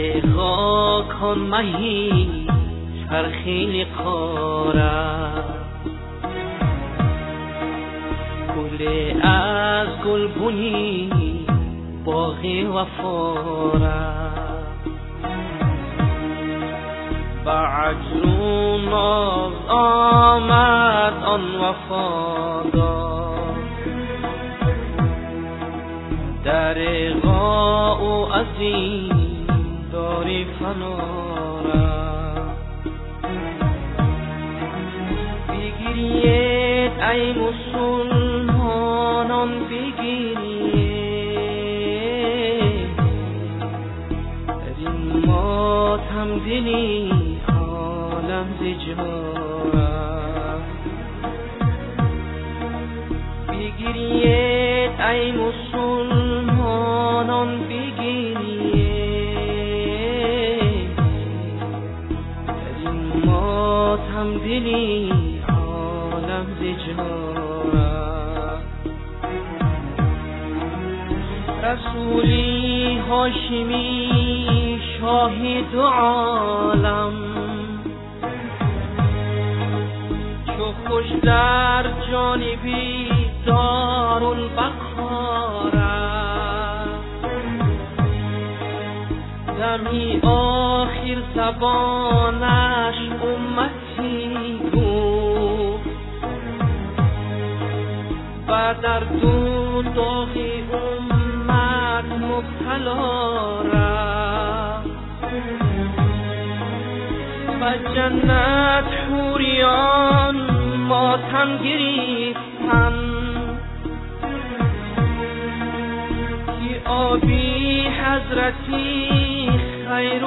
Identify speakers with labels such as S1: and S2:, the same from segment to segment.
S1: دریغا کن مهی خیلی قاره گل از گل بونی باغی وفاره با عجز و ناز آمد آن وفادار. دریغا و عظیم داری فناره بگیرید ای مسلمانان بگیرید. در این ماتم دلی عالم زجارم بگیرید ای مسلمانان ماتم دلی رسولی هاشمی شاهد عالم. چو خوش در جانبی دار البقاره دمی آخر زبانش و در دو داغی امت مبتلا و جنت حوریان ماتم گریفتن که آبی حضرتی خیر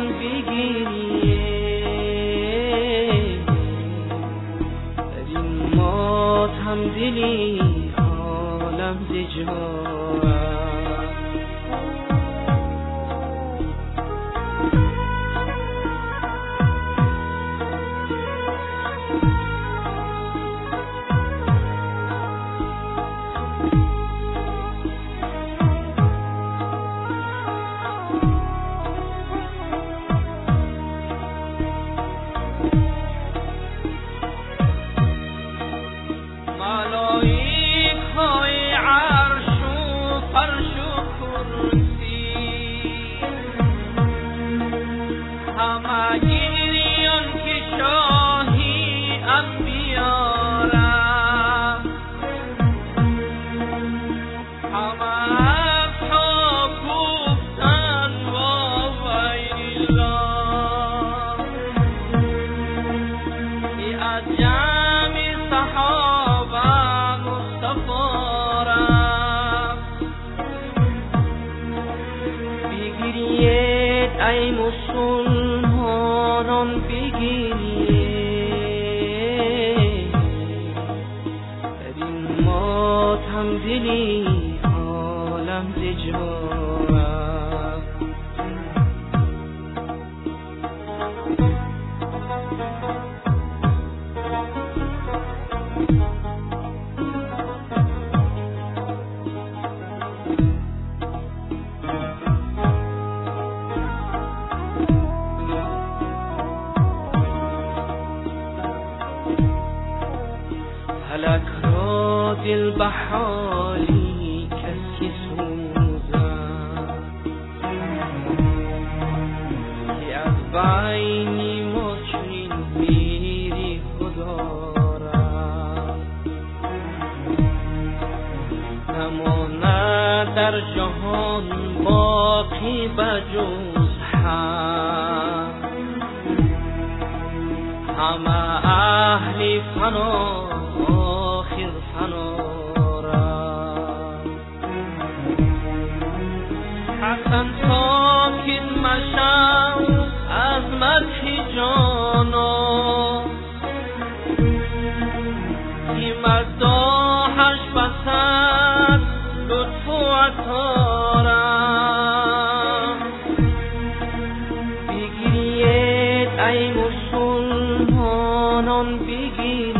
S1: مسلمانان بگیرید در این ماتم دلی زجارم همه فلک را دل به حالی کسی سوزد که از بینی ما چنین میری خدا نماند در جهان باقی بجز هم همه اهل فنا حسن ساکن مشم از مدح جانا. که مداحش بسد لطف و عطا را بگیرید ای مسلمانان بگیرید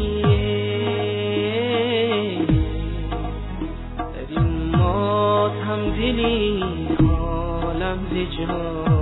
S1: ای عالم زجا